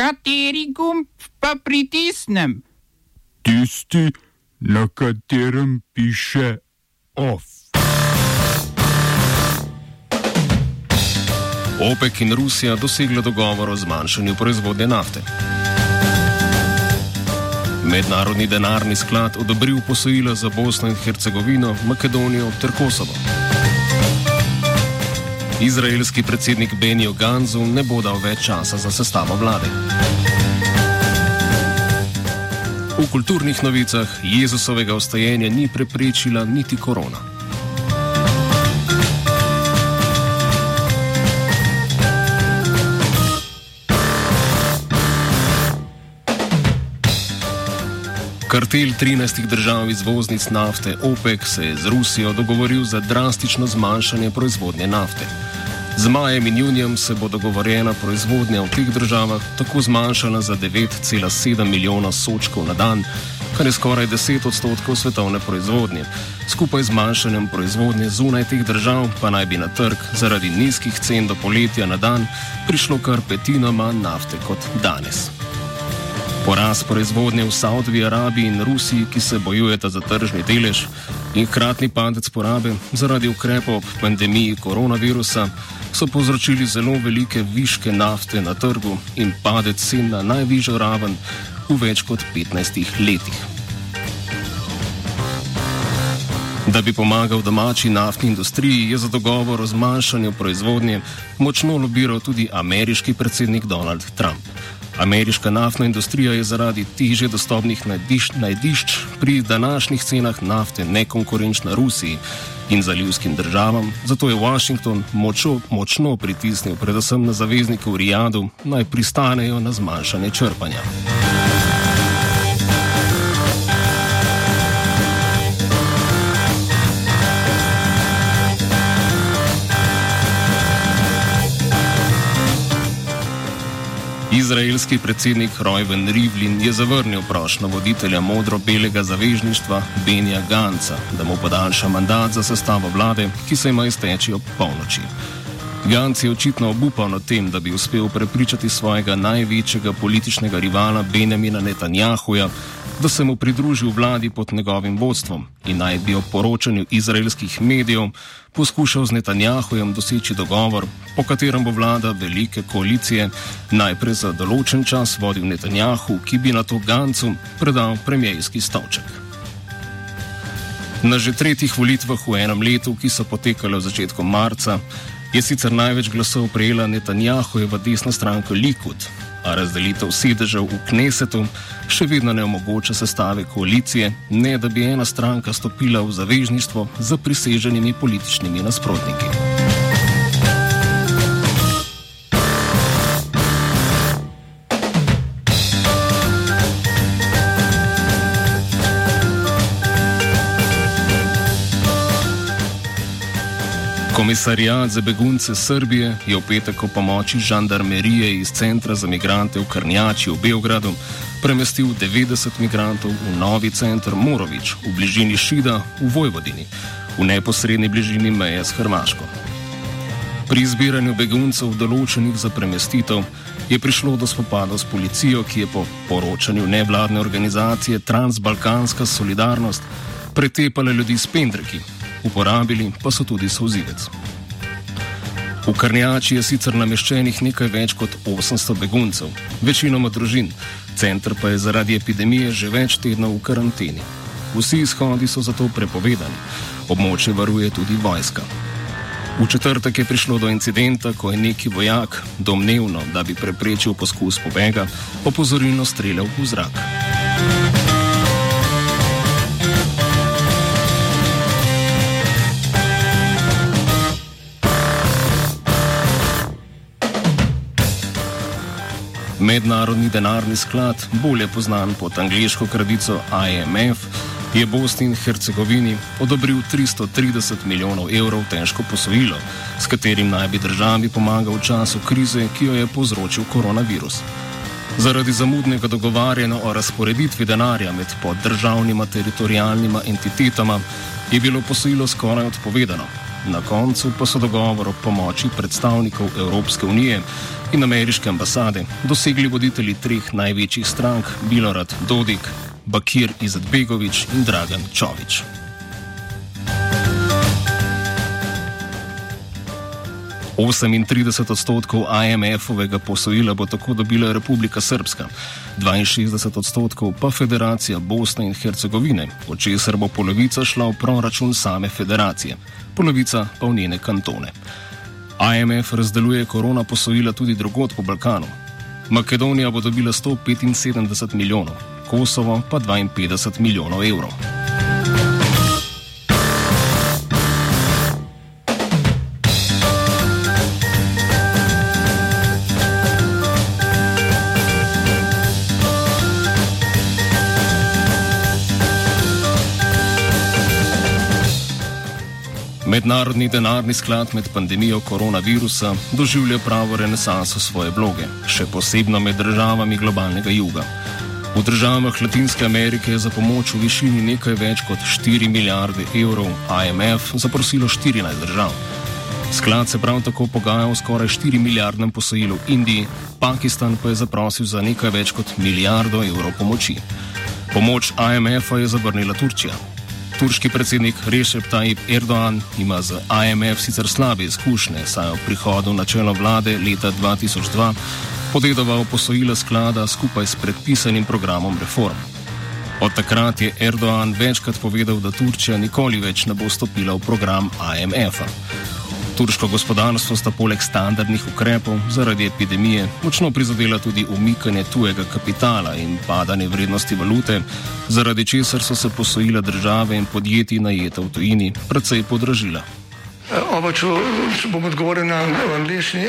Kateri gumb pa pritisnem? Tisti, na katerem piše OF. OPEC in Rusija dosegla dogovor o zmanjšanju proizvodnje nafte. Mednarodni denarni sklad odobril posojila za Bosno in Hercegovino, Makedonijo ter Kosovo. Izraelski predsednik Benijo Ganzu ne bo dal več časa za sestavo vlade. V kulturnih novicah Jezusovega ostajenja ni preprečila niti korona. Kartel 13 držav izvoznic nafte OPEC se je z Rusijo dogovoril za drastično zmanjšanje proizvodnje nafte. Z majem in junijem se bo dogovorjena proizvodnja v teh državah tako zmanjšala za 9,7 milijona sočkov na dan, kar je skoraj 10 odstotkov svetovne proizvodnje. Skupaj z zmanjšanjem proizvodnje zunaj teh držav pa naj bi na trg zaradi nizkih cen do poletja na dan prišlo kar petina manj nafte kot danes. Poraz proizvodnje v Saudski Arabiji in Rusiji, ki se bojujeta za tržni delež, in hkratni padec porabe zaradi ukrepov ob pandemiji koronavirusa so povzročili zelo velike viške nafte na trgu in padec cen na najvišjo raven v več kot 15 letih. Da bi pomagal domači naftni industriji, je za dogovor o zmanjšanju proizvodnje močno lobiral tudi ameriški predsednik Donald Trump. Ameriška naftna industrija je zaradi teže dostopnih najdišč, najdišč pri današnjih cenah nafte nekonkurenčna Rusiji in zalivskim državam, zato je Washington močo, močno pritisnil predvsem na zaveznike v Rijadu, naj pristanejo na zmanjšanje črpanja. Izraelski predsednik Rojven Rivlin je zavrnil prošnjo voditelja modro-belega zavezništva Benja Ganca, da mu podaljša mandat za sestavo vlade, ki se ima izteči ob polnoči. Ganc je očitno obupal nad tem, da bi uspel prepričati svojega največjega političnega rivala Benjamina Netanjahuja, da se mu pridruži v vladi pod njegovim vodstvom in naj bi o poročanju izraelskih medijev poskušal z Netanjahujem doseči dogovor, po katerem bo vlada velike koalicije najprej za določen čas vodil Netanjahu, ki bi na to Gancu predal premijski stavček. Na že tretjih volitvah v enem letu, ki so potekale v začetku marca, je sicer največ glasov prejela Netanjahujeva desna stranka Likud, a razdelitev sedežev v Knesetu še vedno ne omogoča sestave koalicije, ne da bi ena stranka stopila v zavezništvo z priseženimi političnimi nasprotniki. Komisarijat za begunce Srbije je v petek o pomoči žandarmerije iz centra za migrante v Krnjači v Beogradu premestil 90 migrantov v novi center Morovič v bližini Šida v Vojvodini, v neposrednji bližini meje s Hrvaško. Pri izbiranju beguncev določenih za premestitev je prišlo do spopadov s policijo, ki je po poročanju nevladne organizacije Transbalkanska solidarnost pretepala ljudi s pendreki uporabili pa so tudi sozivec. V Krnjači je sicer nameščenih nekaj več kot 800 beguncev, večinoma družin, center pa je zaradi epidemije že več tednov v karanteni. Vsi izhodi so zato prepovedani, območje varuje tudi vojska. V četrtek je prišlo do incidenta, ko je neki vojak, domnevno, da bi preprečil poskus pobega, opozorilno streljal v zrak. Mednarodni denarni sklad, bolje znan pod angliško kratico IMF, je Bosni in Hercegovini odobril 330 milijonov evrov težko posojilo, s katerim naj bi državi pomagal v času krize, ki jo je povzročil koronavirus. Zaradi zamudnega dogovarjanja o razporeditvi denarja med poddržavnima teritorijalnima entitetama je bilo posojilo skoraj odpovedano, na koncu pa so dogovor o pomoči predstavnikov Evropske unije in ameriške ambasade dosegli voditelji treh največjih strank: Bilorad Dodik, Bakir Izetbegovič in Dragan Čovič. 38 odstotkov IMF-ovega posojila bo tako dobila Republika Srpska, 62 odstotkov pa Federacija Bosne in Hercegovine, od česar bo polovica šla v proračun same federacije, polovica pa v njene kantone. IMF razdeluje korona posojila tudi drugot po Balkanu. Makedonija bo dobila 175 milijonov, Kosovo pa 52 milijonov evrov. Mednarodni denarni sklad med pandemijo koronavirusa doživlja pravo renesanso svoje vloge, še posebno med državami globalnega juga. V državah Latinske Amerike je za pomoč v višini nekaj več kot 4 milijarde evrov IMF zaprosilo 14 držav. Sklad se prav tako pogaja o skoraj 4 milijardnem posojilu Indiji, Pakistan pa je zaprosil za nekaj več kot milijardo evrov pomoči. Pomoč IMF-a je zavrnila Turčija. Turški predsednik Recep Tayyip Erdoğan ima z IMF sicer slabe izkušnje, saj je v prihodu na čelo vlade leta 2002 podedoval posojila sklada skupaj s predpisanim programom reform. Od takrat je Erdoğan večkrat povedal, da Turčija nikoli več ne bo stopila v program IMF-a. Turško gospodarstvo sta poleg standardnih ukrepov zaradi epidemije močno prizadela tudi umikanje tujega kapitala in padanje vrednosti valute, zaradi česar so se posojila države in podjetij najeta v tujini precej podražila. Oba, če, če bom odgovoril na angliški.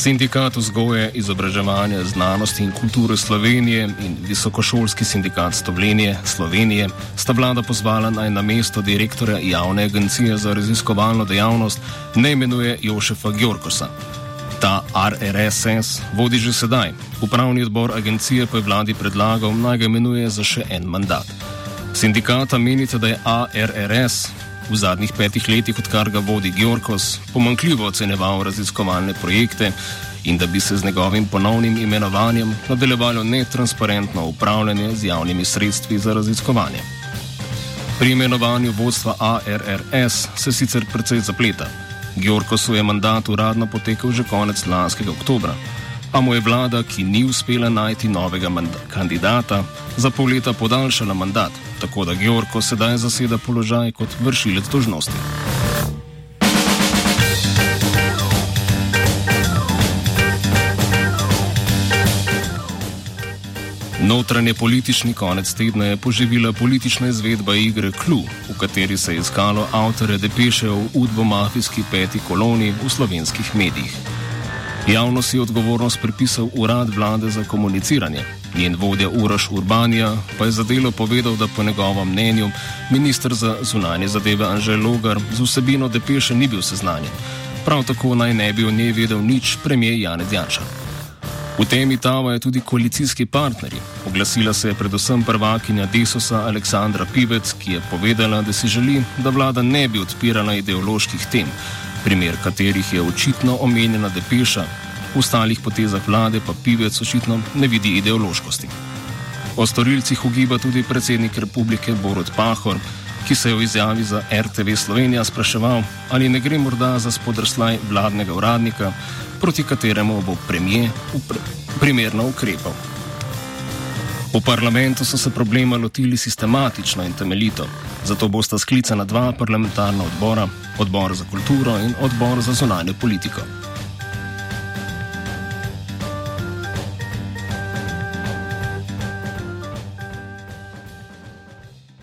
Sindikat vzgoje, izobraževanja, znanosti in kulture Slovenije in Visokošolski sindikat Stovlenje Slovenije sta vlada pozvala naj na mesto direktorja Javne agencije za raziskovalno dejavnost ne imenuje Jošefa Gjorkosa. Ta RRSS vodi že sedaj. Upravni odbor agencije pa je vladi predlagal naj ga imenuje za še en mandat. Sindikata menite, da je ARRS v zadnjih petih letih, odkar ga vodi Georgos, pomankljivo oceneval raziskovalne projekte in da bi se z njegovim ponovnim imenovanjem nadaljevalo netransparentno upravljanje z javnimi sredstvi za raziskovanje. Pri imenovanju vodstva ARRS se sicer precej zapleta. Georgosu je mandat uradno potekel že konec lanskega oktobra, a mu je vlada, ki ni uspela najti novega kandidata, za pol leta podaljšala mandat tako da Georgo sedaj zaseda položaj kot vršilec dožnosti. Notranje politični konec tedna je poživila politična izvedba igre Klu, v kateri se je iskalo avtore depeše o udbo-mafijski peti koloni v slovenskih medijih. Javno si odgovornost pripisal urad vlade za komuniciranje, Njen vodja Uroš Urbanija pa je za delo povedal, da po njegovem mnenju ministr za zunanje zadeve Anžel Logar z vsebino depeše ni bil seznanjen. Prav tako naj ne bi o njej vedel nič premijer Janez Janša. V temi tava je tudi koalicijski partnerji. Oglasila se je predvsem prvakinja Desosa Aleksandra Pivec, ki je povedala, da si želi, da vlada ne bi odpirala ideoloških tem, primer katerih je očitno omenjena depeša, v ostalih potezah vlade pa pivec očitno ne vidi ideološkosti. O storilcih ugiba tudi predsednik republike Borod Pahor, ki se je v izjavi za RTV Slovenija spraševal, ali ne gre morda za spodrslaj vladnega uradnika, proti kateremu bo premije primerno ukrepal. V parlamentu so se problema lotili sistematično in temeljito, zato bosta sklicana dva parlamentarna odbora, odbor za kulturo in odbor za zonanje politiko.